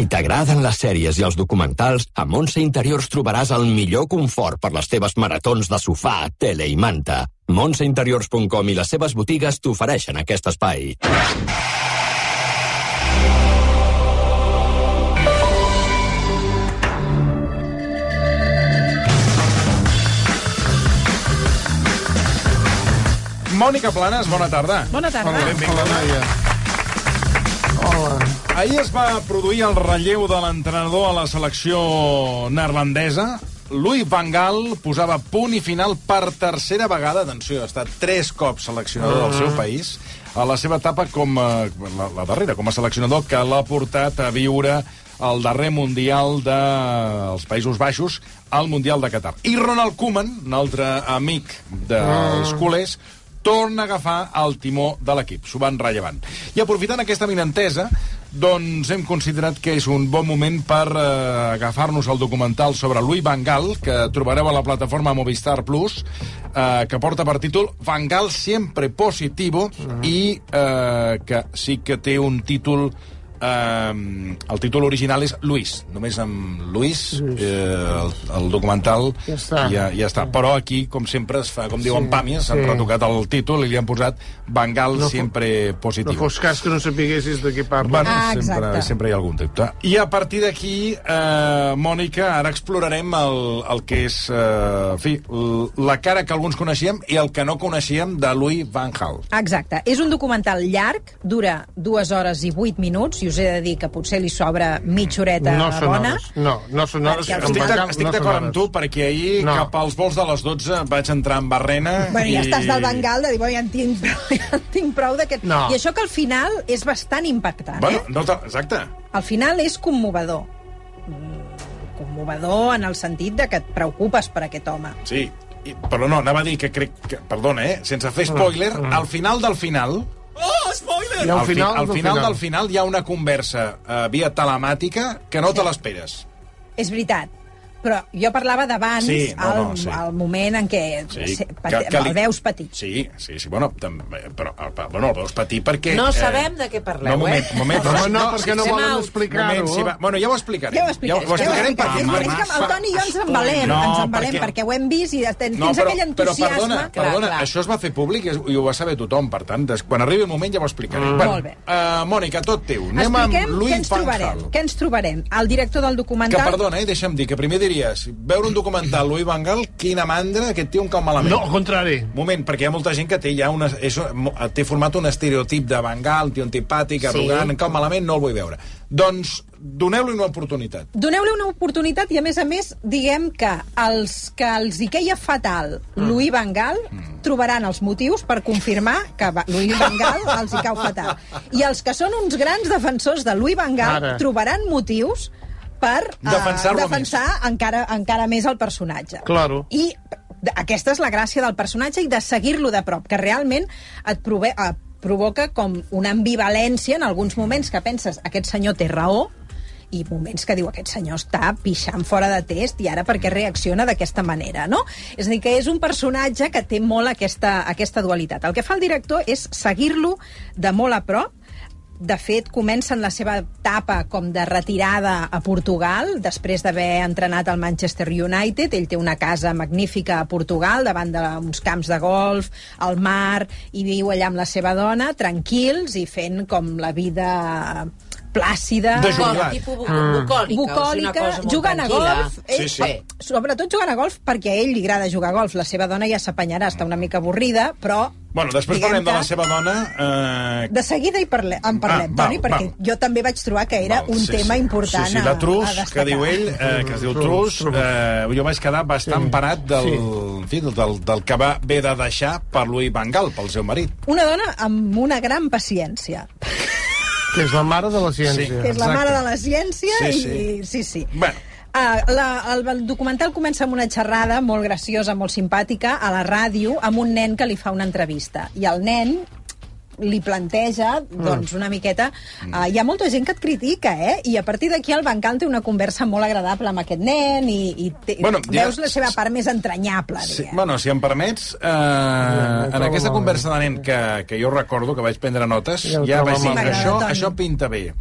Si t'agraden les sèries i els documentals, a Montse Interiors trobaràs el millor confort per les teves maratons de sofà, tele i manta. Montseinteriors.com i les seves botigues t'ofereixen aquest espai. Mònica Planes, bona tarda. Bona tarda. Hola, benvinguda. Hola. Ahir es va produir el relleu de l'entrenador a la selecció neerlandesa. Louis Van Gaal posava punt i final per tercera vegada, atenció, ha estat tres cops seleccionador del seu país, a la seva etapa com a, la, la darrera, com a seleccionador que l'ha portat a viure el darrer Mundial dels Països Baixos al Mundial de Qatar. I Ronald Koeman, un altre amic dels culers, torna a agafar el timó de l'equip. S'ho van rellevant. I aprofitant aquesta minentesa, doncs hem considerat que és un bon moment per eh, agafar-nos el documental sobre Louis Van Gaal, que trobareu a la plataforma Movistar Plus, eh, que porta per títol Van Gaal siempre positivo i eh, que sí que té un títol eh, el títol original és Luis, només amb Luis, eh, el, el documental Ja està. ja, ja està. Però aquí, com sempre, es fa, com diuen Sí, pàmies, s'han sí. retocat el títol i li han posat Bengal No sempre positiu. No fos cas que no sapiguessis de què parla. Bueno, Ah, sempre, exacte. sempre hi ha algun dubte. I a partir d'aquí, eh, Mònica, ara explorarem el, el que és, eh, en fi, la cara que alguns coneixíem i el que no coneixíem de Louis Van Gaal. Exacte. És un documental llarg, dura dues hores i vuit minuts, i us he de dir que potser li sobra mitja horeta No són bona. hores. No, no són hores. Perquè els Estic, de, estic no d'acord amb tu, perquè ahir, No. cap als vols de les 12, vaig entrar en barrena Bueno, ja i... estàs del Bengal de dir, bueno, ja en tinc prou, ja en tinc prou d'aquest... No. I això que al final és bastant impactant, Bueno, eh? no te... exacte. Al final és commovedor. Mm, Commovedor en el sentit de que et preocupes per aquest home. Sí, I, però no, anava a dir que crec que, perdona, eh, sense fer spoiler, al final del final, I al al, fi, final, al del final del final hi ha una conversa eh, via telemàtica que no te l'esperes. És veritat. Però jo parlava d'abans, Sí, no, no, el, sí. el moment en què Sí, se- que- pati- que li- el veus patir. Sí, sí, sí, bueno, també, però, eh, però bueno, el veus patir perquè... No sabem de què parleu, no, moment, eh? moment, Home, no, perquè no Estem volen out. explicar-ho. Moment, sí, va, bueno, ja ho explicarem. Ja ho explicarem. Ja ho explicarem ja ho perquè... explicarem. És que el Toni i jo ens embalem, No, ens embalem perquè- perquè... ho hem vist i tens No, però, aquell però entusiasme... perdona, Clar, perdona clar. això es va fer públic i ho va saber tothom, per tant, des, quan arribi el moment ja ho explicarem. Mm. Molt bé. Uh, Mònica, tot teu. Anem Expliquem amb què Louis ens Van trobarem. Què ens trobarem? El director del Que, documental... perdona, eh, deixa'm dir, que primer diries, veure un documental Louis Van Gaal, quina mandra, aquest tio un cau malament. No, al contrari. Moment, perquè hi ha molta gent que té ja una, és, té format un estereotip de Van Gaal, tio antipàtic, arrogant, sí. cau malament, no el vull veure. Doncs doneu-li una oportunitat. Doneu-li una oportunitat i, a més a més, diguem que els que els hi queia fatal Mm. Louis Van Gaal trobaran els motius per confirmar que va- Louis Van Gaal els hi cau fatal. I els que són uns grans defensors de Louis Van Gaal Ara. trobaran motius per eh, Defensar-lo defensar encara, encara més el personatge. Claro. I aquesta és la gràcia del personatge i de seguir-lo de prop, que realment et prove, eh, provoca com una ambivalència en alguns moments que penses aquest senyor té raó i moments que diu aquest senyor està pixant fora de test i ara per què reacciona d'aquesta manera, no? És a dir, que és un personatge que té molt aquesta, aquesta dualitat. El que fa el director és seguir-lo de molt a prop de fet, comencen la seva etapa com de retirada a Portugal, després d'haver entrenat al Manchester United. Ell té una casa magnífica a Portugal, davant d'uns camps de golf, al mar, i viu allà amb la seva dona, tranquils i fent com la vida plàcida. De jugar. Tipus bu- bucòlica. o sigui, una Bucòlica, jugant a golf. Sí, Ell, sí. eh, Sobretot jugant a golf perquè a ell li agrada jugar a golf. La seva dona ja s'apanyarà, està una mica avorrida, però... Bueno, després diguem parlem de la seva dona. Eh, de seguida hi parle, en parlem, Ah, Toni, val, perquè val. jo també vaig trobar que era val, un tema important Sí, sí, de a, Trus, a destacar. que diu ell, eh, que es diu Trus, Trus. eh, jo vaig quedar bastant Sí. parat del, Sí. en fi, del, del que va haver de deixar per Louis Van Gaal, pel seu marit. Una dona amb una gran paciència, Que és la mare de la ciència. Sí. que és la Exacte. mare de la ciència Sí, i... sí. sí, sí. Bueno. Uh, la, el, el documental comença amb una xerrada molt graciosa, molt simpàtica, a la ràdio, amb un nen que li fa una entrevista. I el nen li planteja, doncs, una miqueta... Uh, hi ha molta gent que et critica, eh? I a partir d'aquí el Bancal té una conversa molt agradable amb aquest nen i, i té, Bueno, ja- veus la seva part més entranyable, Sí, diguem. bueno, si em permets, eh, en aquesta conversa de nen que, que jo recordo, que vaig prendre notes, Ja ja vaig dir, això, això pinta bé.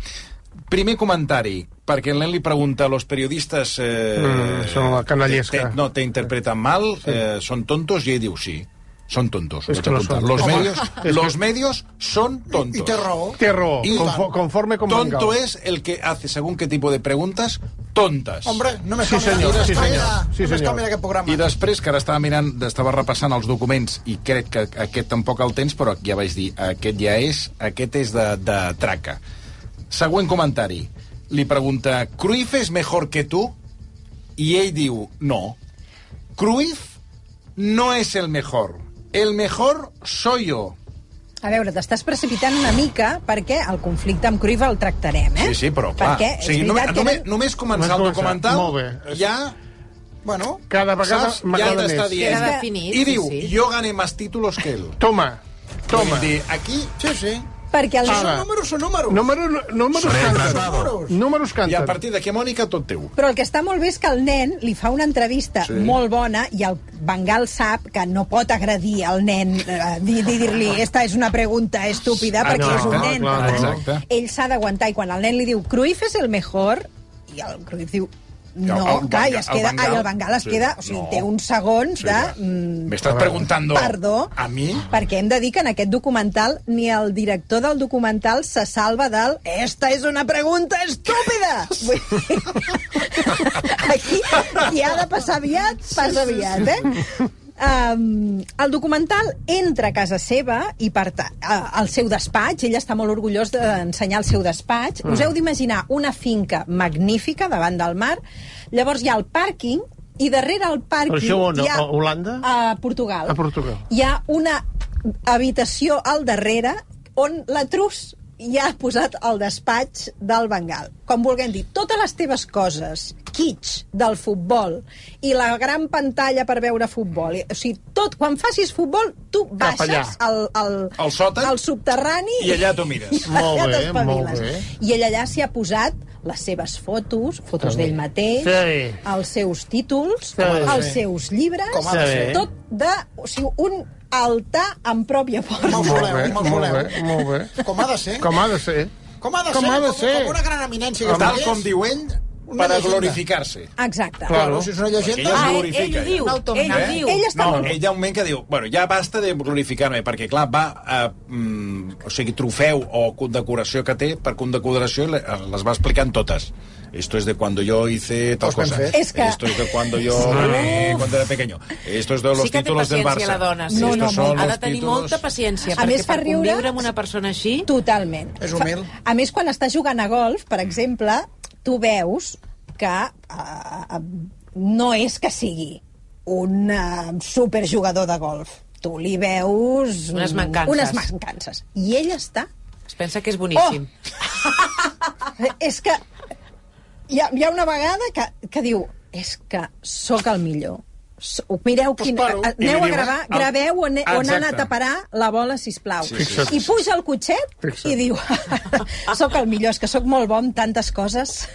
primer comentari, perquè el nen li pregunta a los periodistes... Eh, Mm, són la canallesca. te- te- no, te interpretan mal, eh, son tontos, i ell diu sí. Són tontos. És vaig que no apuntar. són. Los medios, és los medios son tontos. I té raó. Té raó, I- confo- conforme con Tonto Bangal. es el que hace según qué tipo de preguntas tontas. Hombre, només Sí, cal mirar- senyor, sí, senyor. Sí, senyor. mirar aquest programa. I després, que ara estava mirant, estava repassant els documents i crec que aquest tampoc el tens, però ja vaig dir, aquest ja és, aquest és de, de traca. Següent comentari. Li pregunta, ¿Cruyff es mejor que tú? I ell diu, no. Cruyff no es el mejor. El mejor soy yo. A veure, t'estàs precipitant una mica perquè el conflicte amb Cruyff el tractarem, eh? Sí, sí, però clar. Perquè o és sigui, només, que... només, només començar el documental, Molt bé. ja Bueno, Cada vegada ja m'agrada t'està més. dient. Queda definit, I sí, diu, sí. jo gané más títulos que él. Toma, toma. Dir, aquí sí, sí. Perquè el... Ara. Són números, són números. Número, números canten. Números. Números I a canten. partir d'aquí, Mònica, tot teu. Però el que està molt bé és que el nen li fa una entrevista Sí. molt bona i el Bengal sap que no pot agredir el nen, eh, dir- dir-li esta és una pregunta estúpida, Ah, perquè no, és un nen. clar, exacte. Ell s'ha d'aguantar i quan el nen li diu Cruyff és el mejor i el Cruyff diu no, El- el clar, i es queda, el Bengal, ai, el Bengal es sí. queda, o sigui, No. té uns segons Sí, de... mm, M'estàs preguntando Perdó, a mi? perquè hem de dir que en aquest documental ni el director del documental se salva del esta és una pregunta estúpida! Vull dir, Aquí, qui ha de passar aviat, passa aviat, eh? Um, el documental entra a casa seva i per al seu despatx, ell està molt orgullós d'ensenyar el seu despatx. Mm. Us heu d'imaginar una finca magnífica davant del mar, llavors hi ha el pàrquing i darrere el pàrquing Però això on? hi ha... A Holanda? A Portugal. A Portugal. Hi ha una habitació al darrere on la Trus ja ha posat el despatx del Bengal. Com vulguem dir, totes les teves coses, kitsch del futbol i la gran pantalla per veure futbol, o sigui, tot, quan facis futbol, tu baixes al, al, Al sòtan al subterrani i allà t'ho mires. i Molt allà bé, t'espaviles. molt bé. I ell allà s'hi ha posat les seves fotos, fotos d'ell mateix, Sí. els seus títols, Sí. els seus llibres, Com Sí. tot de... O sigui, un altar en pròpia forma. Mausoleu, Molt bé, molt bé, molt bé. Com ha de ser. Com ha de ser. Com ha de Com ser. ha de com, ser. com una gran eminència. que Tal com diu ell, Una per a llegenda. glorificar-se. Exacte. Claro, si és una llegenda... ella es Ah, ell, glorifica. ell ho diu, ell ho diu. Ell està No, molt... ell hi ha un moment que diu, bueno, ja basta de glorificar-me, perquè clar, va a, mm, o sigui, trofeu o condecoració que té, per condecoració le- les va explicant totes. Esto es de cuando yo hice tal cosa. És que- Esto es de cuando yo gané cuando era pequeño. Esto es de los sí que té títulos del paciència Barça. la dona. Sí. No, no, son ha de tenir títulos- molta paciència, A perquè més, per riure- conviure amb una persona així... Totalment. És humil. A més, quan està jugant a golf, per exemple, tu veus que uh, no és que sigui un uh, superjugador de golf. Tu li veus... Unes mancances. Unes mancances. I ell està... Es pensa que és boníssim. Oh! és que hi ha, hi ha una vegada que, que diu és que sóc el millor. Mireu Pues quin... paro. li Aneu a gravar, eh, el- graveu on, on ha Exacte. anat a parar la bola, sisplau. Sí, sí. Fixa't. I puja al cotxet Fixa't. i diu sóc el millor, és que sóc molt bo en tantes coses.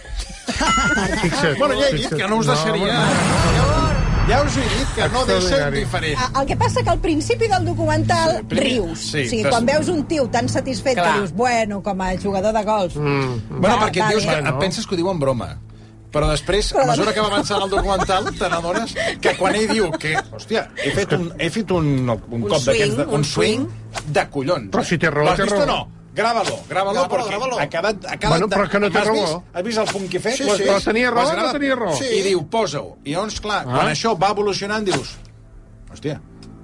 Fixa't. Bueno, ja he dit que no us deixaria... home, Ja us he dit que no deixa indiferent. El que passa que al principi del documental Sí, rius. sí, o sigui, quan veus un tio tan satisfet Clar. que dius, bueno, com a jugador de golf... Mm. Bueno, Va, perquè va dius bé. penses que ho diu en broma. Però després, a mesura que va avançant el documental, te n'adones que quan ell diu que, hòstia, he fet un, he fet un, un, cop swing, d'aquests, un un swing de collons. Però si té raó, té raó. no? Gràvalo, gràvalo, Gràvalo, perquè gràvalo. ha quedat... Ha quedat Bueno, però que no té Has raó. vist, has vist el punt que he fet? Sí, sí. Però tenia raó o no tenia raó? Sí. I diu, posa-ho. I llavors, clar, Ah. quan això va evolucionant, dius, hòstia,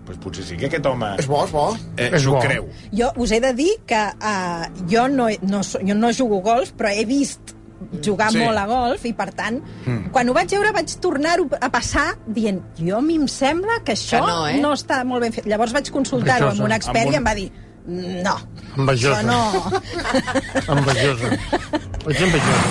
doncs potser sí que aquest home És bo, és bo. eh, És bo. creu. Jo us he de dir que uh, jo, no, no, jo no jugo golf, però he vist jugar Sí. molt a golf i, per tant, mm. quan ho vaig veure vaig tornar-ho a passar dient jo a mi em sembla que això Que no, eh? no està molt ben fet. Llavors vaig consultar-ho amb un expert Amb un- i em va dir no, Envejosa. això no... Envejosa. Ets envejosa.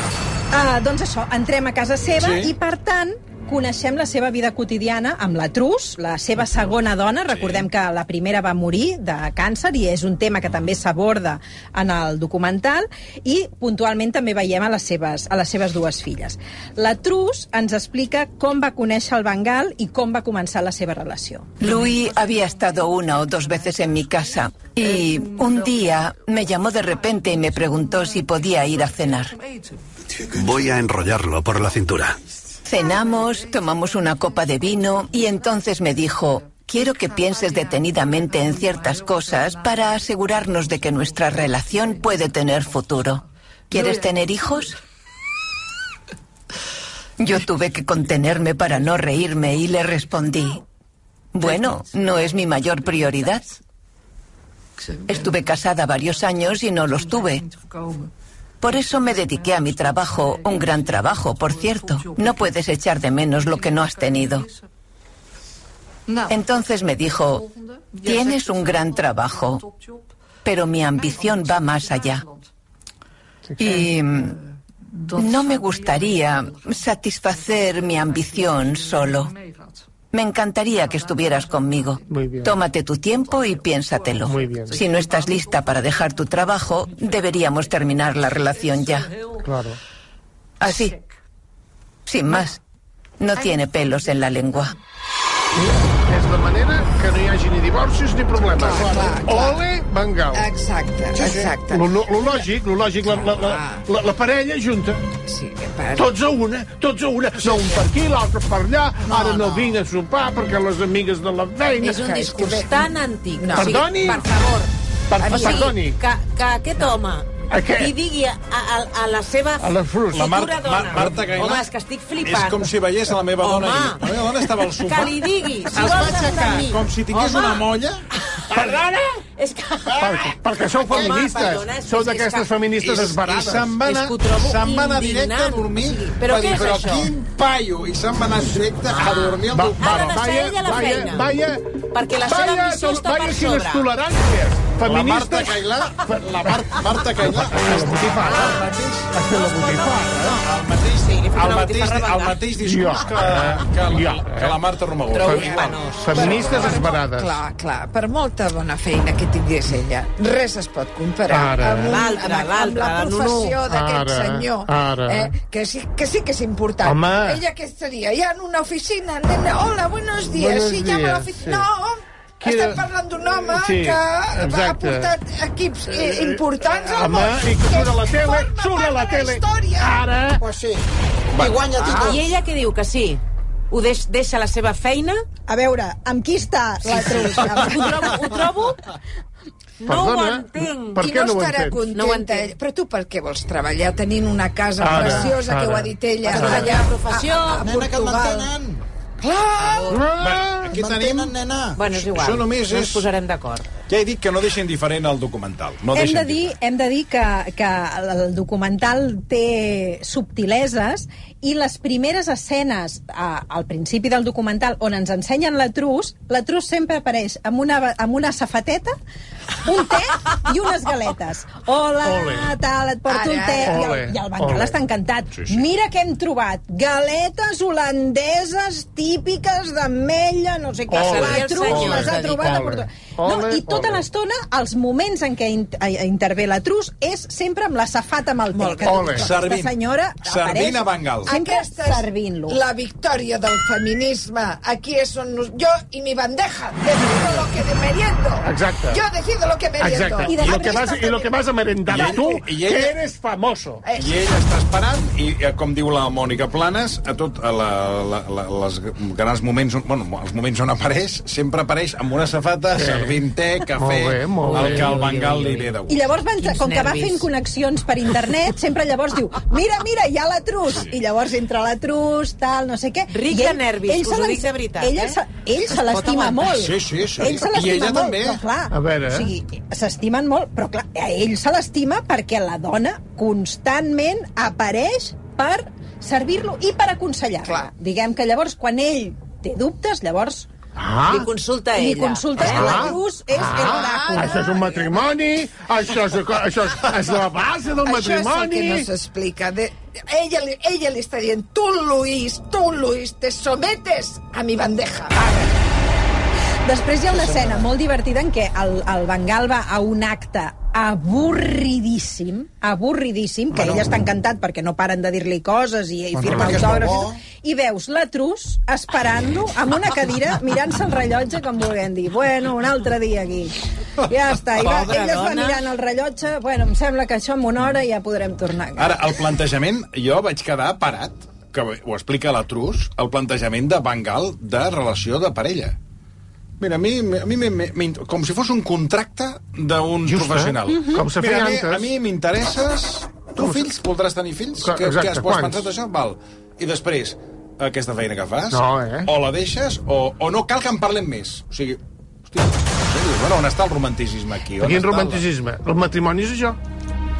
Uh, doncs això, entrem a casa seva Sí. i, per tant, coneixem la seva vida quotidiana amb la Trus, la seva segona dona. Recordem que la primera va morir de càncer i és un tema que també s'aborda en el documental i puntualment també veiem a les seves, a les seves dues filles. La Trus ens explica com va conèixer el Bengal i com va començar la seva relació. Louis había estado una o dos veces en mi casa y un día me llamó de repente y me preguntó si podía ir a cenar. Voy a enrollarlo por la cintura. Cenamos, tomamos una copa de vino y entonces me dijo, quiero que pienses detenidamente en ciertas cosas para asegurarnos de que nuestra relación puede tener futuro. ¿Quieres tener hijos? Yo tuve que contenerme para no reírme y le respondí, bueno, no es mi mayor prioridad. Estuve casada varios años y no los tuve. Por eso me dediqué a mi trabajo, un gran trabajo, por cierto. No puedes echar de menos lo que no has tenido. Entonces me dijo, tienes un gran trabajo, pero mi ambición va más allá. Y mm, no me gustaría satisfacer mi ambición solo. Me encantaría que estuvieras conmigo. Muy bien. Tómate tu tiempo y piénsatelo. Muy bien. Si no estás lista para dejar tu trabajo, deberíamos terminar la relación ya. Claro. Así. Sin más. No tiene pelos en la lengua. La manera que no hi hagi ni divorcis ni problemes. Clar, clar, clar. Ole, Bengal. Exacte, exacte. Lo, lo, lo lògic, lo lògic, la, la, la, la, la parella junta. Sí, per... Tots a una, tots a una. No un per aquí, l'altre per allà. Ara no vinc a sopar perquè les amigues de la feina... És un discurs tan antic. No. Perdoni? per favor. Per, O sigui, perdoni. que, que aquest home A què? li digui a, a, a la seva A la Frus. La futura Marta, dona... Mar Marta Cailà Home, és que estic flipant. És com si veiés a la meva dona Home. i... La meva dona estava al sofà. Que li digui, si es va aixecar com si tingués Home. una molla. Perdona? És que... Perquè, perquè sou Home, feministes. perdona, és que- Sou és que- d'aquestes feministes I esbarades. se'n va anar, se'n va anar directe a dormir. O sigui, però Va dir, què és però això? quin paio! I se'n va anar directe a dormir al Va, teu va, Ha de va, deixar vaya, ella la vaya, feina. vaya, Perquè la seva vaya, ambició està per vaya quines sobre. Toleràncies. La Marta Feministes... Cailà, la Mar Marta Cailà, la botifarra. el mateix, la botifarra. el mateix, Sí, el mateix, el mateix discurs que, que, la, que la Marta Romagó. Feministes esbarades. Clar, clar, per molta bona feina que tingués ella, res es pot comparar Ara. amb, un, amb, amb la la professió d'aquest senyor. ara. Eh, que, sí, que sí que és important. Home. Ella què seria? Ja en una oficina, nena, hola, buenos días. Buenos sí, llama a días, l'oficina. sí. No, Qui estem era? parlant d'un home Sí, que ha exacte. portat equips eh, importants al Home, món. i que surt a la tele, surt a la tele. història. Ara... Pues sí. I guanya ah. I ella què diu? Que sí? Ho deix, deixa la seva feina? A veure, amb qui està la Trus? Ho trobo, ho trobo no ho Perdona, entenc. per I què no no ho estarà entens? contenta No ho entenc. Però tu per què vols treballar tenint una casa Ara, preciosa, que ho ara. ha dit ella, Ara. allà professió. a, a, a Nena, que et Portugal? mantenen. Clar! Ah, Aquí tenim... Nena. Bueno, és igual. Això només no és- ens posarem d'acord. Ja he dit que no deixen diferent el documental. No hem, de dir, hem de dir que, que el documental té subtileses i les primeres escenes a, al principi del documental on ens ensenyen la Trus, la Trus sempre apareix amb una, amb una safateta, un té i unes galetes. Hola, Ole. tal, et porto Ara, un té. I Ole, el, i el ole. està encantat. Sí, sí. Mira què hem trobat. Galetes holandeses típiques d'ametlla, no sé què. Ole. La Trus Ole. les ha trobat a Ole. No, I tota l'estona, els moments en què in intervé la Trus és sempre amb la safata amb el té. Molt que bé. Ole. Servint. senyora Servint a Bengal. Aquesta és servint-lo. la victòria del feminisme. Aquí és on nos... jo i mi bandeja decido lo que meriendo. Exacte. Yo decido lo que meriendo. Exacte. I I, de lo que vas, I lo que vas a merendar I ell- tu, i que ella- eres famoso. Eh, I ell està esperant i, eh, com diu la Mònica Planes, a tot a la, la, la, les grans moments, on, bueno, els moments on apareix, sempre apareix amb una safata, Sí. Té, cafè, Molt bé, molt el que al Bengal li ve de I gust. llavors, van, Quins com que va nervis. fent connexions per internet, sempre llavors diu, mira, mira, hi ha la Trus. I llavors entra la Trus, tal, no sé què. Ric I de nervis, ell us se ho dic de veritat, Ella, eh? se, ell se l'estima molt. Sí, sí, sí. Ell se I l'estima ella molt, també. Però, clar, A veure. O sigui, s'estimen molt, però clar, a ell se l'estima perquè la dona constantment apareix per servir-lo i per aconsellar-lo. Diguem que llavors, quan ell té dubtes, llavors Ah, Li consulta a Li ella. consultes eh? que la Ah. cruz és ah, l'oràcul. això és un matrimoni, això és, això és, és la base del Això és el que matrimoni. no s'explica. De... Ella, ella li està dient, tu, Luis, tu, Luis, te sometes a mi bandeja. Després hi ha una escena molt divertida en què el, el Bengal va a un acte avorridíssim, avorridíssim, que ell està encantat perquè no paren de dir-li coses i, i firma és molt autògrafs, bo. i veus la Trus esperant-lo amb una cadira mirant-se el rellotge com volent dir, bueno, un altre dia aquí. Ja està. I va, ell es va dona. mirant el rellotge, bueno, em sembla que això en una hora ja podrem tornar. Ara, el plantejament, jo vaig quedar parat, que ho explica la Trus, el plantejament de Bengal de relació de parella. Mira, a mi, a mi me, me, me, com si fos un contracte d'un eh? professional. Mhm. Com se feia antes. a mi m'interesses... Tu, fills, voldràs tenir fills? Clar, Que, exacte, que has, quants? pensat, això? Val. I després, aquesta feina que fas, No, eh? o la deixes, o, o no cal que en parlem més. O sigui, hòstia, bueno, on està el romanticisme aquí? On Quin la- romanticisme? El matrimoni és això.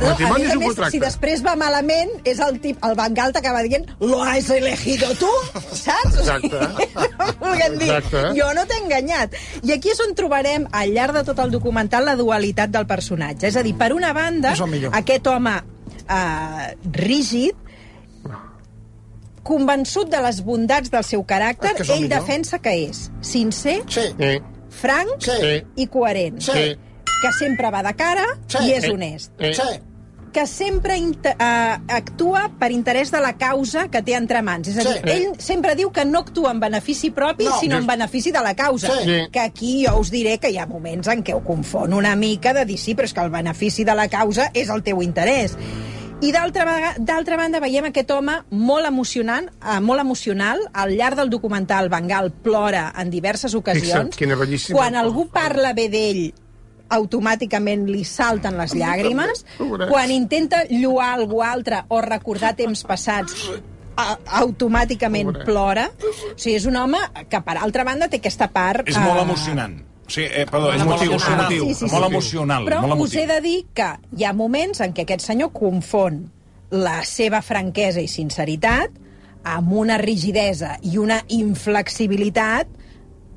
No, a més és a un més, contracte. si després va malament, és el tip, el Bengal t'acaba dient lo has elegido tu, saps? Exacte. Volguem dir, Exacte. jo no t'he enganyat. I aquí és on trobarem, al llarg de tot el documental, la dualitat del personatge. És a dir, per una banda, aquest home eh, rígid, convençut de les bondats del seu caràcter, És que ell millor. defensa que és sincer, Sí. Franc Sí. i coherent. Sí. Que sempre va de cara Sí. i és honest eh. Sí. Que sempre uh, actua per interès de la causa que té entre mans. És a dir, Sí. ell sempre diu que no actua en benefici propi, No. sinó en benefici de la causa. Sí. Que aquí jo us diré que hi ha moments en què ho confon una mica de dir sí, però és que el benefici de la causa és el teu interès. I d'altra banda veiem aquest home molt emocionant, eh, molt emocional. Al llarg del documental, Bengal plora en diverses ocasions. Fixa't, quina bellíssima- Quan algú parla bé d'ell, automàticament li salten les llàgrimes. Quan intenta lluar algú altre o recordar temps passats, automàticament plora. O sigui, és un home que, per altra banda, té aquesta part... És molt eh, emocionant. O sigui, eh, perdó, és molt emocional. Sí, sí, sí. molt emocional. Però molt us he de dir que hi ha moments en què aquest senyor confon la seva franquesa i sinceritat amb una rigidesa i una inflexibilitat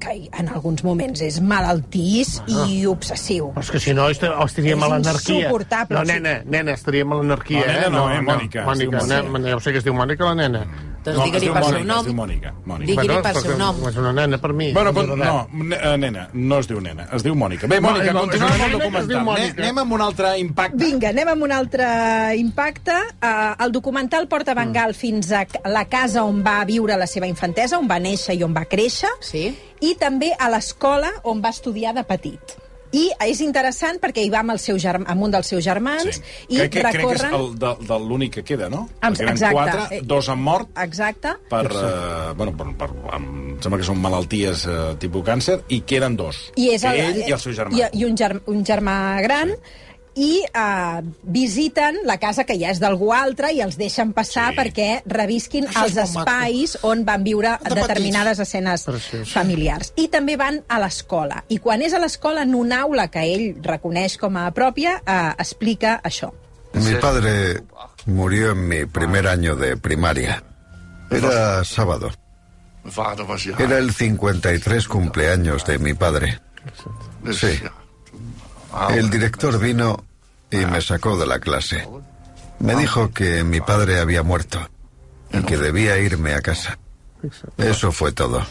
que en alguns moments és malaltís i obsessiu. Però és que si no est- estaríem És a l'anarquia. No, nena, nena, estaríem a l'anarquia, No, nena eh? no, eh, Mònica, es diu Mònica, Mònica. nena, ja ho sé que es diu Mònica, la nena. Doncs No, digue-li pel seu nom. es diu Mònica. Mònica. Digui-li Bueno, pel seu nom. És una nena per mi. Bueno, una no, nena. eh, nena, no es diu nena, es diu Mònica. Bé, No, Mònica, no, continuem amb el documental. Anem- amb un altre impacte. Vinga, anem amb un altre impacte. Uh, el documental porta Bengal fins a la casa on va viure la seva infantesa, on va néixer i on va créixer, Sí. i també a l'escola on va estudiar de petit. I és interessant perquè hi va amb, el seu germ amb un dels seus germans i crec, que, crec que és recorren... el de, de l'únic que queda, no? Perquè eren exacte. quatre, Eh, dos han mort Exacte. per, eh, bueno, per, per, em sembla que són malalties eh, tipus càncer, i queden dos. I és el, Ell i el seu germà. I, i un, germ, un germà gran i eh, visiten la casa que ja és d'algú altre i els deixen passar Sí. perquè revisquin Això els molt maco. espais on van viure De determinades escenes Preciós. familiars. I també van a l'escola. I quan és a l'escola, en una aula que ell reconeix com a pròpia, eh, explica això. Mi padre murió en mi primer año de primaria. Era sábado. Era el 53 cumpleaños de mi padre. Sí. El director vino y me sacó de la clase. Me dijo que mi padre había muerto y que debía irme a casa. Eso fue todo.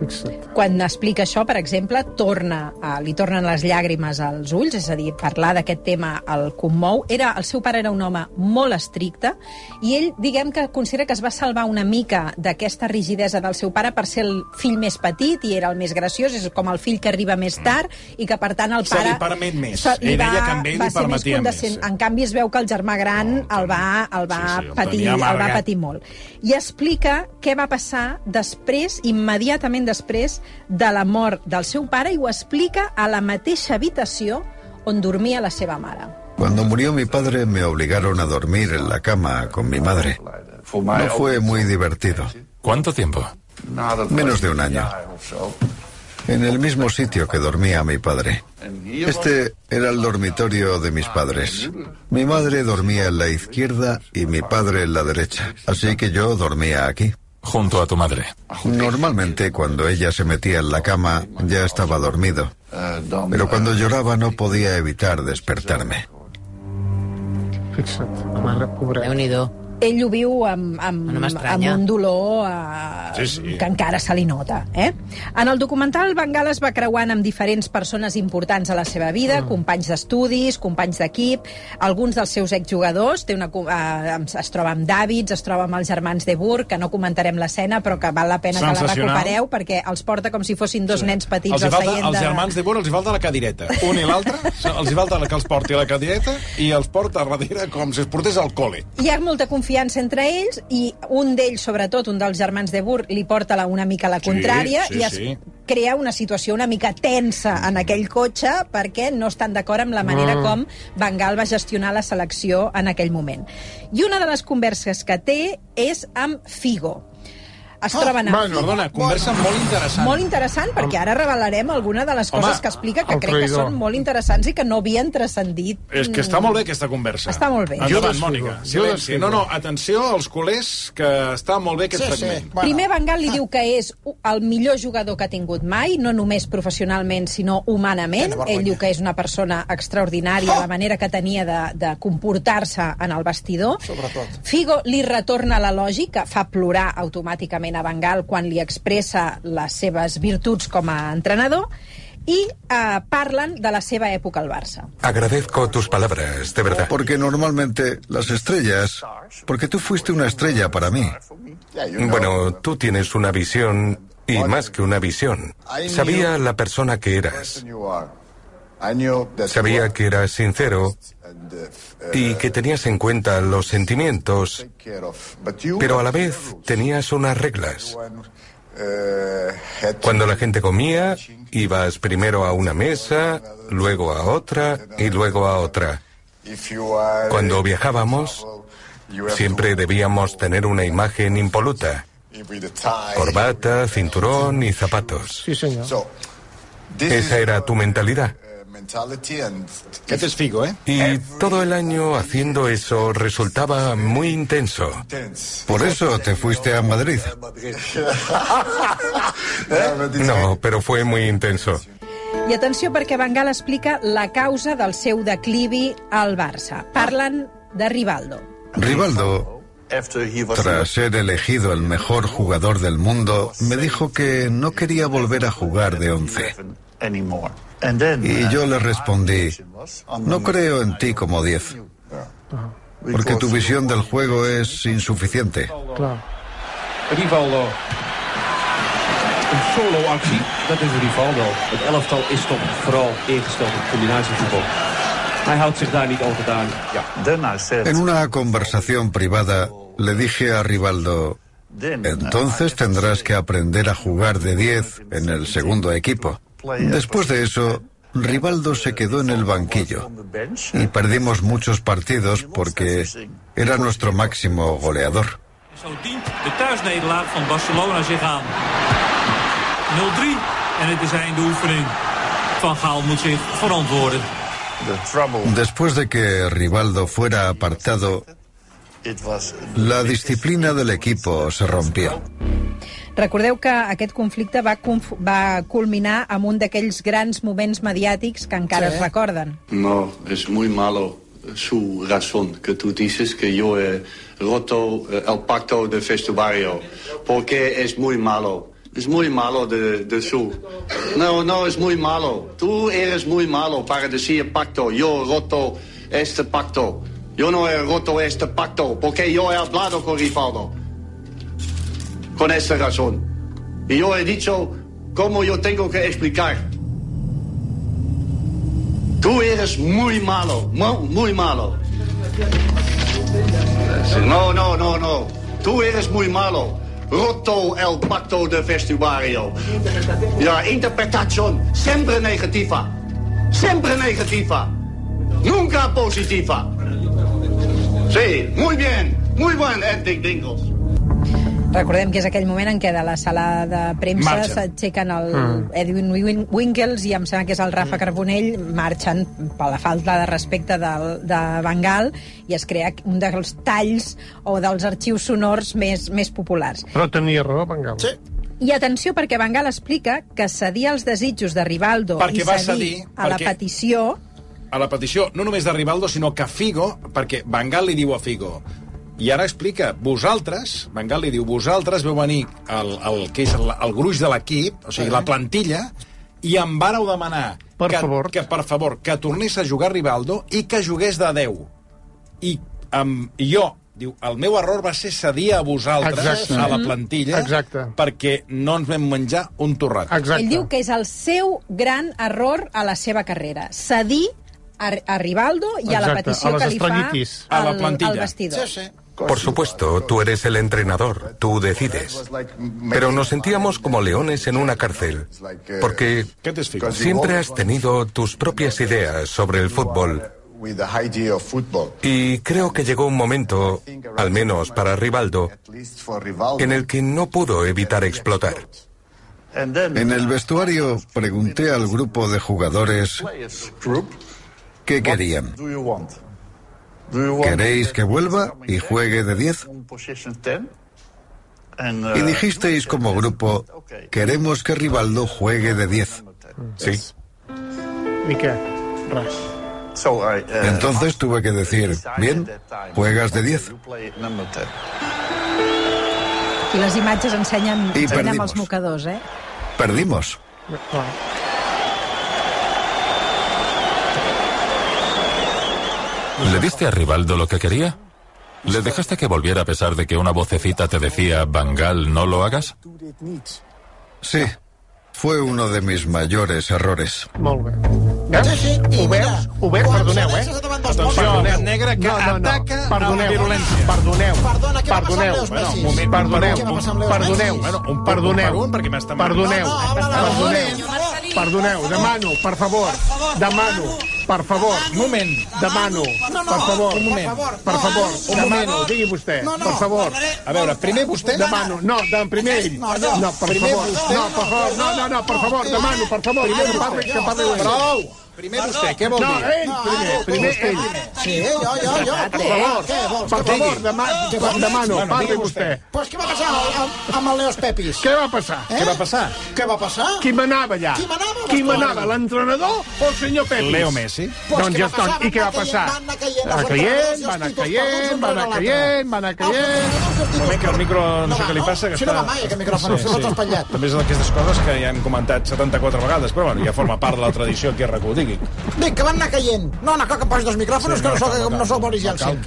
Fixa't. Quan explica això, per exemple, torna, a, li tornen les llàgrimes als ulls, és a dir, parlar d'aquest tema el commou. Era, el seu pare era un home molt estricte i ell, diguem que considera que es va salvar una mica d'aquesta rigidesa del seu pare per ser el fill més petit i era el més graciós, és com el fill que arriba més tard i que, per tant, el Se pare... li permet més. se li Ell deia que amb ell va li ser més condescent. En canvi, es veu que el germà gran el va, el va, Sí, sí, el patir, el va patir molt. I explica què va passar després, immediatament després de la mort del seu pare i ho explica a la mateixa habitació on dormia la seva mare. Cuando murió mi padre me obligaron a dormir en la cama con mi madre. No fue muy divertido. ¿Cuánto tiempo? Menos de un año. En el mismo sitio que dormía mi padre. Este era el dormitorio de mis padres. Mi madre dormía en la izquierda y mi padre en la derecha. Así que yo dormía aquí. Junto a tu madre. Normalmente cuando ella se metía en la cama ya estaba dormido. Pero cuando lloraba no podía evitar despertarme. Fixa't. Déu-n'hi-do ell ho viu amb, amb, no amb un dolor eh, sí, sí. que encara se li nota. Eh? En el documental, Bengal es va creuant amb diferents persones importants a la seva vida, mm. companys d'estudis, companys d'equip, alguns dels seus exjugadors, té una, eh, es troba amb Davids, es troba amb els germans de Burg, que no comentarem l'escena, però que val la pena que la recupereu, perquè els porta com si fossin dos sí. nens petits els al falta, Els germans de Burg els hi falta la cadireta. Un i l'altre, els hi falta que els porti la cadireta i els porta a darrere com si es portés al col·le. Hi ha molta confiança confiança entre ells i un d'ells, sobretot, un dels germans de Burr, li porta la, una mica la contrària sí, sí, i es sí. crea una situació una mica tensa en aquell cotxe perquè no estan d'acord amb la manera mm. com Bengal va gestionar la selecció en aquell moment. I una de les converses que té és amb Figo es oh, troben amb... Bueno, perdona, conversa bueno. molt interessant. Molt interessant, perquè ara revelarem alguna de les Home, coses que explica que crec traïdor. que són molt interessants i que no havien transcendit. És que està molt bé aquesta conversa. Està molt bé. Endavant, Mònica. Silenci. No, no, atenció als culers, que està molt bé aquest sí, fragment. Sí. Bueno. Primer Bengal li ah. diu que és el millor jugador que ha tingut mai, no només professionalment, sinó humanament. Ell diu que és una persona extraordinària, oh. la manera que tenia de, de comportar-se en el vestidor. Sobretot. Figo li retorna la lògica, fa plorar automàticament a Bengal quan li expressa les seves virtuts com a entrenador y uh, parlan de la seva època al Barça. Agradezco tus palabras, de verdad. Porque normalmente las estrellas... Porque tú fuiste una estrella para mí. Bueno, tú tienes una visión y más que una visión. Sabía la persona que eras. Sabía que eras sincero y que tenías en cuenta los sentimientos, pero a la vez tenías unas reglas. Cuando la gente comía, ibas primero a una mesa, luego a otra y luego a otra. Cuando viajábamos, siempre debíamos tener una imagen impoluta. Corbata, cinturón y zapatos. Sí, señor. Esa era tu mentalidad. ¿Qué te Figo, ¿eh? Y todo el año haciendo eso resultaba muy intenso. Por eso te fuiste a Madrid. No, pero fue muy intenso. I atenció perquè Bengal explica la causa del seu declivi al Barça. Parlen de Rivaldo. Rivaldo, tras ser elegido el mejor jugador del mundo, me dijo que no quería volver a jugar de once. Y yo le respondí, no creo en ti como 10, porque tu visión del juego es insuficiente. Claro. Rivaldo. Een solo-actie, dat is Rivaldo. Het elftal is toch vooral ingesteld op combinatievoetbal. Hij houdt zich daar niet over gedaan. Ja. En una conversación privada le dije a Rivaldo, entonces tendrás que aprender a jugar de 10 en el segundo equipo. Después de eso, Rivaldo se quedó en el banquillo y perdimos muchos partidos porque era nuestro máximo goleador. de thuisnederlaag van Barcelona zich aan. 0-3 en het is einde oefening. Van Gaal moet zich verantwoorden. Después de que Rivaldo fuera apartado, la disciplina del equipo se rompió. Recordeu que aquest conflicte va, va culminar amb un d'aquells grans moments mediàtics que encara sí. es recorden. No, es muy malo su razón que tú dices que yo he roto eh, el pacto de vestuario porque es muy malo. Es muy malo de, de su. No, no, es muy malo. Tú eres muy malo para decir pacto. Yo roto este pacto. Yo no he roto este pacto porque yo he hablado con Rivaldo. con esta razón. Y yo he dicho cómo yo tengo que explicar. Tú eres muy malo, muy, malo. No, no, no, no. Tú eres muy malo. Roto el pacto de vestuario. Ja, interpretación siempre negativa. Siempre negativa. Nunca positiva. Sí, muy bien. Muy buen, Edwin Dingles. Recordem que és aquell moment en què de la sala de premsa s'aixequen el Mm. Edwin Win- Winkles i em sembla que és el Rafa Carbonell, marxen per la falta de respecte del, de Bengal i es crea un dels talls o dels arxius sonors més, més populars. Però tenia raó, Bengal. Sí. I atenció, perquè Bengal explica que cedir els desitjos de Rivaldo Perquè i va cedir cedir, a la perquè- petició a la petició, no només de Rivaldo, sinó que Figo, perquè Bengal li diu a Figo, i ara explica, vosaltres, Bengal li diu, vosaltres veu venir el, el, que és el, el gruix de l'equip, o sigui, la plantilla, i em vàreu demanar Per que, favor. que, per favor, que tornés a jugar Rivaldo i que jugués de 10. I, um, i jo, diu, el meu error va ser cedir a vosaltres, Exacte. a la plantilla, Exacte. perquè no ens vam menjar un torrat. Ell diu que és el seu gran error a la seva carrera. Cedir a, a Rivaldo i a la Exacte, petició a que li fa estrellitis. A la al, plantilla. al vestidor. Por supuesto, tú eres el entrenador, tú decides. Pero nos sentíamos como leones en una cárcel, porque siempre has tenido tus propias ideas sobre el fútbol. Y creo que llegó un momento, al menos para Rivaldo, en el que no pudo evitar explotar. En el vestuario pregunté al grupo de jugadores qué querían. ¿Queréis que vuelva y juegue de 10? Y dijisteis como grupo, queremos que Rivaldo juegue de 10. Sí. I què? Res. Entonces tuve que decir, bien, juegas de 10. I les imatges ensenyen, I ensenyen perdimos. els mocadors, eh? Perdimos. ¿Le diste a Rivaldo lo que quería? ¿Le dejaste que volviera a pesar de que una vocecita te decía, Bangal, no lo hagas? Sí, fue uno de mis mayores errores. Molt bé. Veus? quan Perdoneu, eh? Atenció, Gat Negre, que ataca perdoneu, amb virulència. Perdoneu, Perdona, què va passar amb perdoneu, Leos Messi? moment, perdoneu, Què va passar amb Leos perdoneu? Bueno, un perdoneu, per un, perquè m'està perdoneu, No, no, perdoneu. Perdoneu, demano, per favor, demano, per favor, Un moment. demano, No, no, per favor, un moment. per favor, Un demano, moment. digui vostè, No, no, per favor. A veure, primer vostè... Demano, no, de, primer ell. No, per Primer favor, no, per favor, no, no, no, per favor, demano, per favor, Primer que parli, vostè. que parli. Prou! Primer vostè, què vol No, dir? ell, primer, primer ell. Sí, jo, jo, jo. Per favor, Què vols? per favor, dema, Què vols? demano, Bueno, parli vostè. Pues què va passar amb, amb el Leos Pepis? Què va passar? Eh? Què va passar? Què va passar? Qui manava allà? Qui manava Qui manava, l'entrenador o el senyor Pepis? Leo Messi. Pues doncs què ja va està. I què va passar? van anar caient Va va anar caient, va un anar caient, va anar caient. Un moment, que el micro no, sé va, què li passa. Que Si no va mai, aquest micròfon, no t'has espatllat. També és d'aquestes coses que ja hem comentat 74 vegades, però bueno, ja forma part de la tradició aquí a RAC1, digui. Dic que van anar caient. No, no cal que em posis dos micròfons, Sí, que no no, cal, cal. no soc Boris No Yeltsin.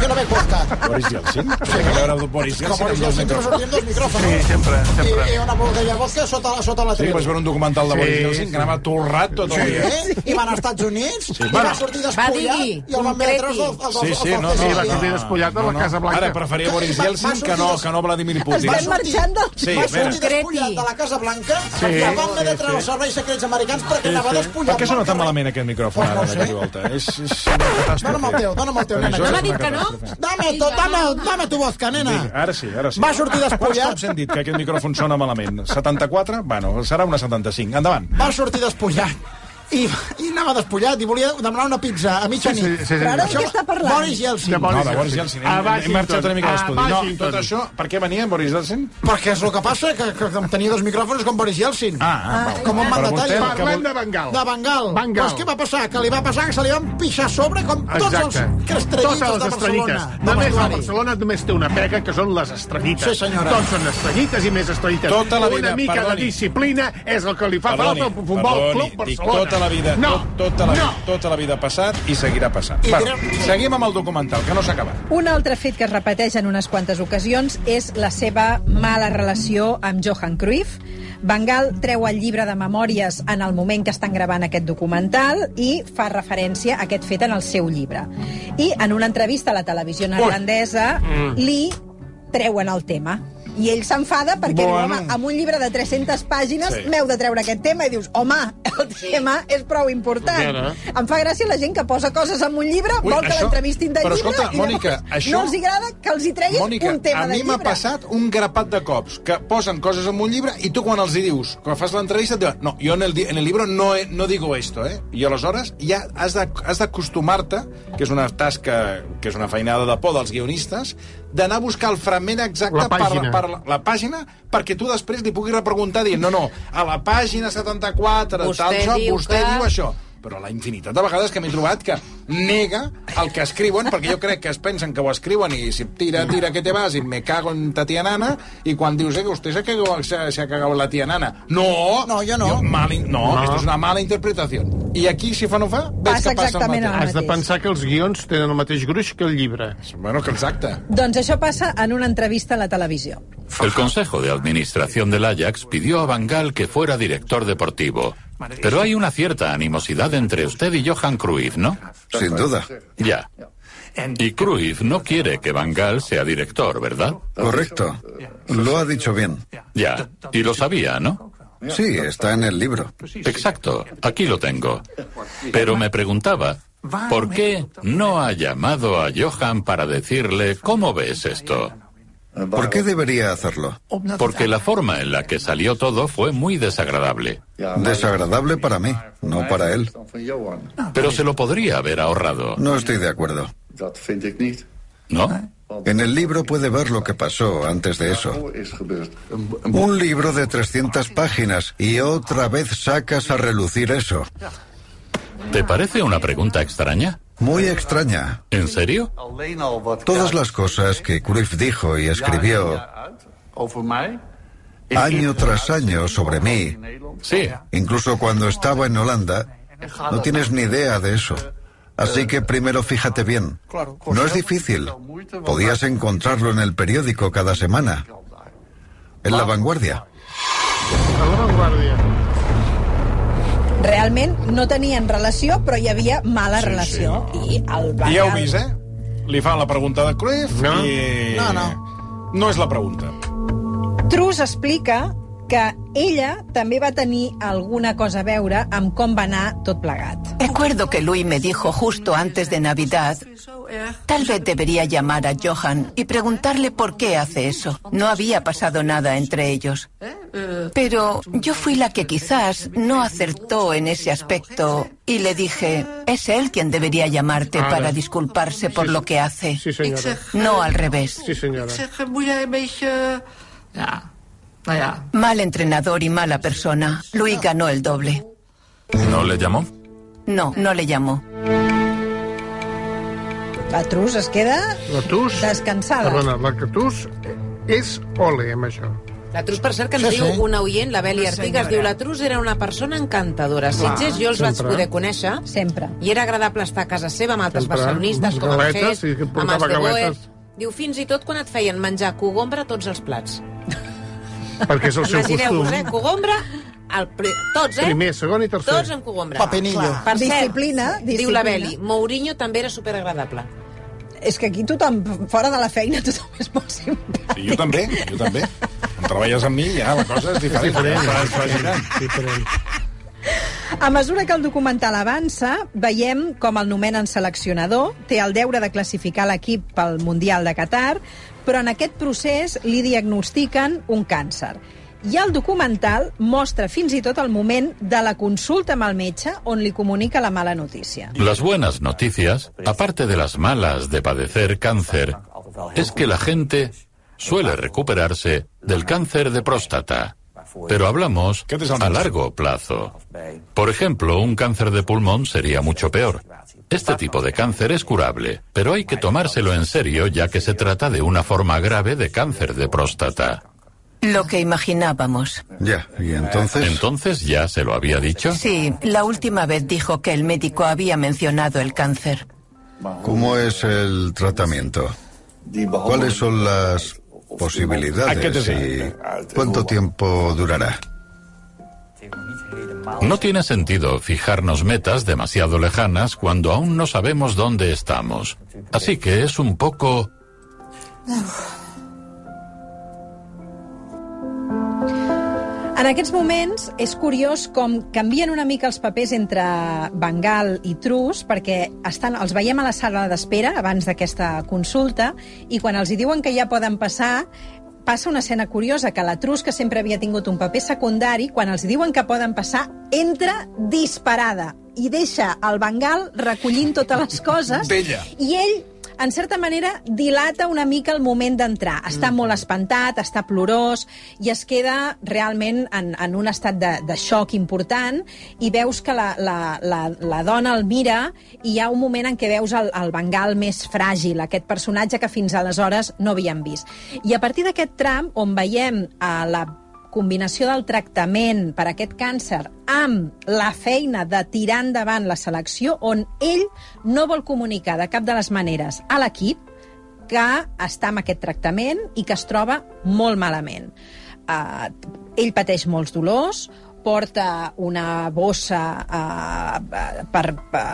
Jo no veig podcast. Boris Yeltsin? Sí, que veure el Boris Que Yeltsin amb Boris dos no micròfons. sortien dos micròfons. Sí, sempre, sempre. I, i una botella de vodka sota, sota la Sí, tribu. vaig veure un documental de Boris Sí, Yeltsin que anava torrat tot el dia. I van als Estats Units, i bueno. va sortir Va, despullat, i el van concreti. els, els, Sí, sí, no, Sí, no, va no, sortir despullat a la Casa Blanca. Ara preferia Boris Yeltsin que no, que no Vladimir Putin. sortir, marxant Sí, va sortir despullat de la Casa Blanca Sí, i el van haver de sí, treure els sí. serveis secrets americans perquè anava despullat. Per què pel tan malament aquest micròfon ara, i volta? És, és una catàstrofe. Dóna'm el teu, dóna'm el teu, nena. no una dit que no? Dame, to, dame, dame tu vodka, nena. Ara sí, ara sí. Va sortir Quants despullat. cops hem dit que aquest micròfon sona malament? 74? Bueno, serà una 75. Endavant. Va sortir despullat. I, I anava despullat i volia demanar una pizza a mitja Sí, sí, sí, sí. Però ara de què està parlant? Boris Yeltsin. De No, Boris de Boris Yeltsin. A Hem, hem marxat una mica a A l'estudi. No, tot això... Per què venia Boris Yeltsin? Perquè és el que passa, que, que, tenia dos micròfons com Boris Yeltsin. Ah, ah, val. com un Però mandatari. Parlem de Bengal. De Bengal. Bengal. Pues què va passar? Que li va passar que se li van pixar a sobre com tots Exacte. els estrellites Totes les de. Barcelona. Només la vestuari. Barcelona només té una pega, que són les estrellites. Sí, senyora. Tots són estrellites i més estrellites. Tota la vida, una mica perdoni. de disciplina és el que li fa falta al Futbol perdoni, Club Barcelona. tota la vida, No, tot, tota, la, no. tota la vida ha passat i seguirà passant. I Bueno, direu- seguim amb el documental, que no s'ha acabat. Un altre fet que es repeteix en unes quantes ocasions és la seva mala relació amb Johan Cruyff. Bengal treu el llibre de memòries en el moment que estan gravant aquest documental i fa referència a aquest fet en el seu llibre. I en una entrevista a la televisió neerlandesa Mm. li treuen el tema. I ell s'enfada perquè Bueno. diu, home, amb un llibre de 300 pàgines Sí. sí. m'heu de treure aquest tema. I dius, home, el tema és prou important. Mira. Em fa gràcia la gent que posa coses en un llibre, Ui, vol que això- l'entrevistin de però llibre, escolta, i Mònica, llavors això- no els agrada que els hi treguis Mònica, un tema a de mi llibre. m'ha passat un grapat de cops que posen coses en un llibre i tu quan els hi dius, quan fas l'entrevista, et diuen, no, jo en el, en el libro no, he- no digo esto, eh? I aleshores ja has de- has d'acostumar-te, que és una tasca, que és una feinada de por dels guionistes, d'anar a buscar el fragment exacte La pàgina. per, per la, la pàgina perquè tu després li puguis repreguntar dient, no, no, a la pàgina 74, Vostè tal, això, diu vostè que- diu això però la infinitat de vegades que m'he trobat que nega el que escriuen, perquè jo crec que es pensen que ho escriuen i si tira, tira que te vas i me cago en ta tia nana i quan dius eh, que usted se, cagó, se, se ha cagado la tia nana. No! No, jo no. mal, in- no, No. esto es una mala interpretación. I aquí, si fa no fa, veig Passa que passa el mateix. Has de pensar que els guions tenen el mateix gruix que el llibre. Bueno, que exacte. Doncs això passa en una entrevista a la televisió. El Consejo de Administración del Ajax pidió a Bangal que fuera director deportivo. Pero hay una cierta animosidad entre usted y Johan Cruyff, ¿no? Sin duda. Ya. Y Cruyff no quiere que Bangal sea director, ¿verdad? Correcto. Lo ha dicho bien. Ya. Y lo sabía, ¿no? Sí, está en el libro. Exacto. Aquí lo tengo. Pero me preguntaba, ¿por qué no ha llamado a Johan para decirle cómo ves esto? ¿Por qué debería hacerlo? Porque la forma en la que salió todo fue muy desagradable. Desagradable para mí, no para él. Pero se lo podría haber ahorrado, No estoy de acuerdo. ¿no? En el libro puede ver lo que pasó antes de eso. Un libro de 300 páginas y otra vez sacas a relucir eso. ¿Te parece una pregunta extraña? Muy extraña. ¿En serio? Todas las cosas que Cruyff dijo y escribió año tras año sobre mí, Sí. incluso cuando estaba en Holanda, no tienes ni idea de eso. Así que primero fíjate bien. No es difícil. Podías encontrarlo en el periódico cada semana. En la vanguardia. A la vanguardia. Realment no tenien relació, però hi havia mala relació. I el I ja heu vist, eh? Li fan la pregunta de Cruyff No. i... No, no. No és la pregunta. Trus explica que ella també va tenir alguna cosa a veure amb com va anar tot plegat. Recuerdo que Luis me dijo justo antes de Navidad, tal vez debería llamar a Johan y preguntarle por qué hace eso. No había pasado nada entre ellos. Pero yo fui la que quizás no acertó en ese aspecto y le dije, es él quien debería llamarte Ara. para disculparse por lo que hace. Sí, senyora. No al revés. Sí, senyora. Zeg, ja. Mal entrenador y mala persona. Luis ganó el doble. ¿No le llamó? No, no le llamó. La Trus es queda La Tus... descansada. Perdona, la que Tus és ole amb això. La Trus, per cert, que ens Sí, diu sí. una oient, la Beli Artigas, diu la Trus era una persona encantadora. Sitges jo els vaig sempre. poder conèixer Sempre. i era agradable estar a casa seva amb altres Sempre. barcelonistes, com Galetes, Fes, i que amb els de Boer. Diu, fins i tot quan et feien menjar cogombra tots els plats. Perquè és el seu Imagineu-vos, costum. eh? Cogombra, el pri... tots, eh? Primer, segon i tercer. Tots en cogombra. Papinillo. Clar. Per cert, Disciplina, diu la. Beli, Mourinho també era superagradable. És que aquí tothom, fora de la feina, tothom és molt simpàtic. Sí, jo també, jo també. Quan treballes amb mi, ja la cosa és diferent. Diferent, Ja, és diferent, diferent. A mesura que el documental avança, veiem com el nomenen seleccionador, té el deure de classificar l'equip pel Mundial de Qatar, però en aquest procés li diagnostiquen un càncer. I el documental mostra fins i tot el moment de la consulta amb el metge on li comunica la mala notícia. Las buenas noticias, aparte de las malas de padecer cáncer, es que la gente suele recuperarse del cáncer de próstata. Pero hablamos a largo plazo. Por ejemplo, un cáncer de pulmón sería mucho peor. Este tipo de cáncer es curable, pero hay que tomárselo en serio ya que se trata de una forma grave de cáncer de próstata. Lo que imaginábamos. Ya, y entonces... Entonces ya se lo había dicho. Sí, la última vez dijo que el médico había mencionado el cáncer. ¿Cómo es el tratamiento? ¿Cuáles son las ¿A qué te posibilidades y cuánto tiempo durará? No tiene sentido fijarnos metas demasiado lejanas cuando aún no sabemos dónde estamos. Así que es un poco En aquests moments és curiós com canvien una mica els papers entre Bengal i Trus perquè estan, els veiem a la sala d'espera abans d'aquesta consulta i quan els hi diuen que ja poden passar passa una escena curiosa, que la Trus, que sempre havia tingut un paper secundari, quan els diuen que poden passar, entra disparada i deixa el Bengal recollint totes les coses D'ella. i ell en certa manera, dilata una mica el moment d'entrar. Està mm. molt espantat, està plorós, i es queda realment en, en un estat de, de xoc important, i veus que la, la, la, la dona el mira, i hi ha un moment en què veus el, el Bengal més fràgil, aquest personatge que fins aleshores no havíem vist. I a partir d'aquest tram, on veiem a la combinació del tractament per aquest càncer amb la feina de tirar endavant la selecció, on ell no vol comunicar de cap de les maneres a l'equip que està amb aquest tractament i que es troba molt malament. Uh, ell pateix molts dolors, porta una bossa uh, per, per,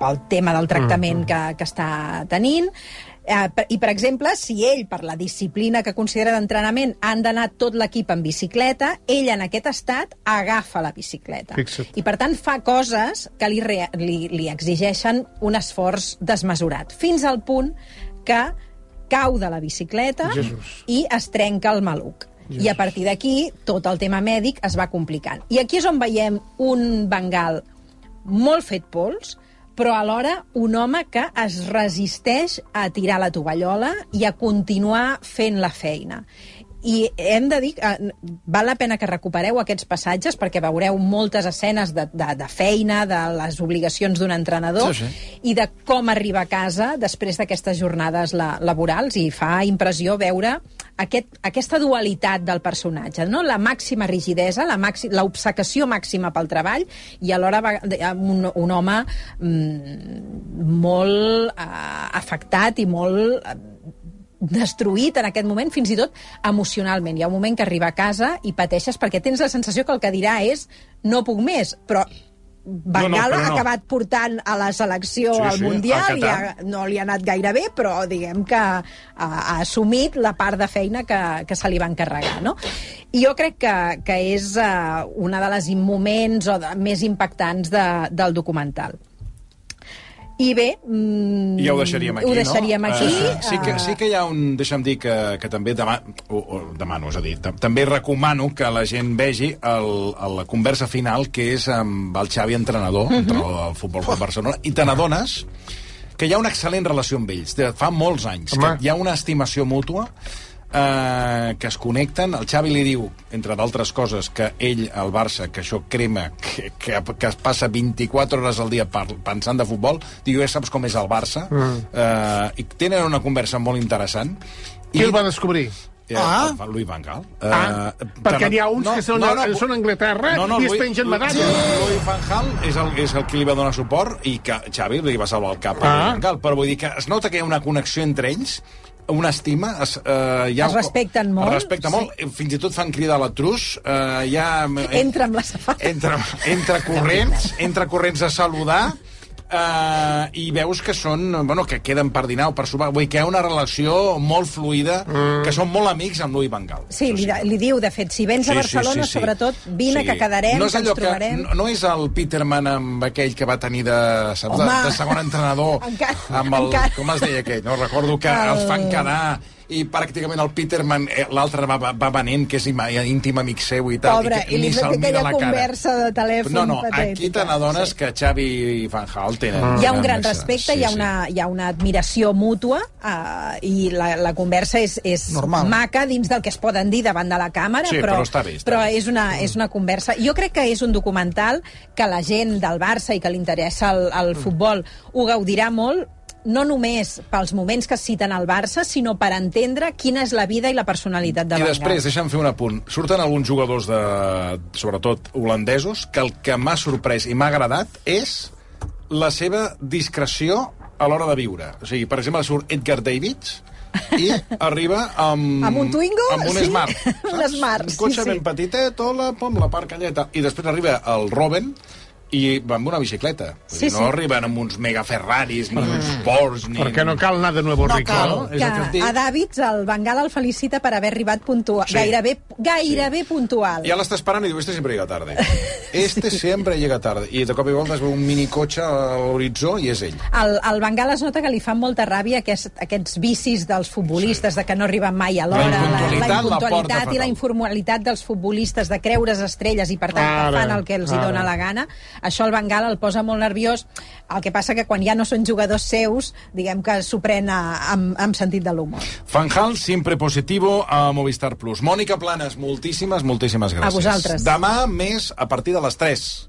pel tema del tractament mm. que, que està tenint, Eh, I, per exemple, si ell, per la disciplina que considera d'entrenament, han d'anar tot l'equip en bicicleta, ell en aquest estat agafa la bicicleta. Fixa't. I, per tant, fa coses que li, re, li, li exigeixen un esforç desmesurat, fins al punt que cau de la bicicleta Jesús. i es trenca el maluc. Jesús. I a partir d'aquí tot el tema mèdic es va complicant. I aquí és on veiem un Bengal molt fet pols, però alhora un home que es resisteix a tirar la tovallola i a continuar fent la feina. I hem de dir que eh, val la pena que recupereu aquests passatges perquè veureu moltes escenes de, de, de feina, de les obligacions d'un entrenador Sí, sí. i de com arriba a casa després d'aquestes jornades la, laborals i fa impressió veure aquest, aquesta dualitat del personatge, no? la màxima rigidesa, l'obsecació màxima pel treball i alhora va, un, un home mm, molt eh, afectat i molt eh, destruït en aquest moment, fins i tot emocionalment. Hi ha un moment que arriba a casa i pateixes perquè tens la sensació que el que dirà és no puc més, però Bengal No, no, ha no. acabat portant a la selecció Sí, al sí, Mundial i ha, no li ha anat gaire bé, però diguem que ha, ha assumit la part de feina que, que se li va encarregar. No? I jo crec que, que és uh, una de les moments o de, més impactants de, del documental. I bé... Mm, I ja ho deixaríem aquí, ho deixaríem no? aquí. Eh, sí, que, eh, sí que hi ha un... Deixa'm dir que, que també dema, o, o, demano, és a dir, tam- també recomano que la gent vegi el, el, la conversa final, que és amb el Xavi, entrenador, Mhm. entrenador del Futbol Club Barcelona, i te n'adones que hi ha una excel·lent relació amb ells, de fa molts anys, Home. que hi ha una estimació mútua, eh, que es connecten. El Xavi li diu, entre d'altres coses, que ell, al Barça, que això crema, que, que, que es passa 24 hores al dia par, pensant de futbol, diu, ja saps com és el Barça, Mm. eh, i tenen una conversa molt interessant. Qui el va descobrir? Eh, ah. el Louis Van Gaal. Ah, perquè n'hi ha uns que són a- són a Anglaterra i es pengen medalles. Sí, Louis Van Gaal és el, és el que li va donar suport i que Xavi li va salvar el cap a Ah. Louis Van Gaal. Però vull dir que es nota que hi ha una connexió entre ells una estima es, eh, hi ha, Es respecten molt, es respecta sí. molt eh, fins i tot fan cridar la trus eh, hi ha, Entra amb la safata. entre, entre corrents entre corrents a saludar Uh, i veus que són, bueno, que queden per dinar o per sopar, vull dir que hi ha una relació molt fluida, mm. que són molt amics amb Louis Van Gaal. Sí, li, li diu, de fet, si vens a Barcelona, sobretot, vine que quedarem, no és que ens allò que, trobarem. no, no és el Peterman amb aquell que va tenir de, saps, de, de segon entrenador Encara- amb el, encara. com es deia aquell, no recordo que El- els fan quedar i pràcticament el Peterman, eh, l'altre va, va, venent, que és ima- íntim amic seu i tal, Pobre, i que i li se'l mira la cara. conversa de telèfon No, no, patètica. aquí te n'adones sí. que Xavi i Van Gaal tenen... Hi ha un gran respecte, hi, ha una, hi ha una admiració mútua uh, i la, la conversa és, és Normal. maca dins del que es poden dir davant de la càmera, Sí, però, però està bé, està però és, una, és una conversa... Jo crec que és un documental que la gent del Barça i que li interessa el, el futbol ho gaudirà molt, no només pels moments que citen al Barça, sinó per entendre quina és la vida i la personalitat de I Van després, deixa'm fer un apunt. Surten alguns jugadors, de, sobretot holandesos, que el que m'ha sorprès i m'ha agradat és la seva discreció a l'hora de viure. O sigui, per exemple, surt Edgar Davids i arriba amb... Amb un Twingo? Amb un sí? Smart. un Smart, Un cotxe sí, sí. ben petitet, o la, pom, la part calleta. I després arriba el Robben i va amb una bicicleta. Vull Sí, dir, no sí. arriben amb uns mega Ferraris, ni uns Porsche, ni... Perquè no cal anar de nuevo No rico. cal, no? És que el que a Davids el Bengal el felicita per haver arribat puntual, Sí. gairebé, gairebé puntual. Ja l'està esperant i diu, este siempre llega tarde. Este siempre llega tarde. I de cop i volta es veu un minicotxe a l'horitzó i és ell. El, el Bengal es nota que li fan molta ràbia aquest, aquests vicis dels futbolistes, de que no arriben mai a l'hora, La impuntualitat la, la impuntualitat i la informalitat dels futbolistes, de creure's estrelles i, per tant, Ara, fan el que els hi dona la gana. Això el Bengal el posa molt nerviós. El que passa que quan ja no són jugadors seus, diguem que s'ho pren a- amb, amb sentit de l'humor. Fanjal, sempre positivo a Movistar Plus. Mònica Planes, moltíssimes, moltíssimes gràcies. A vosaltres. Demà més a partir de les 3.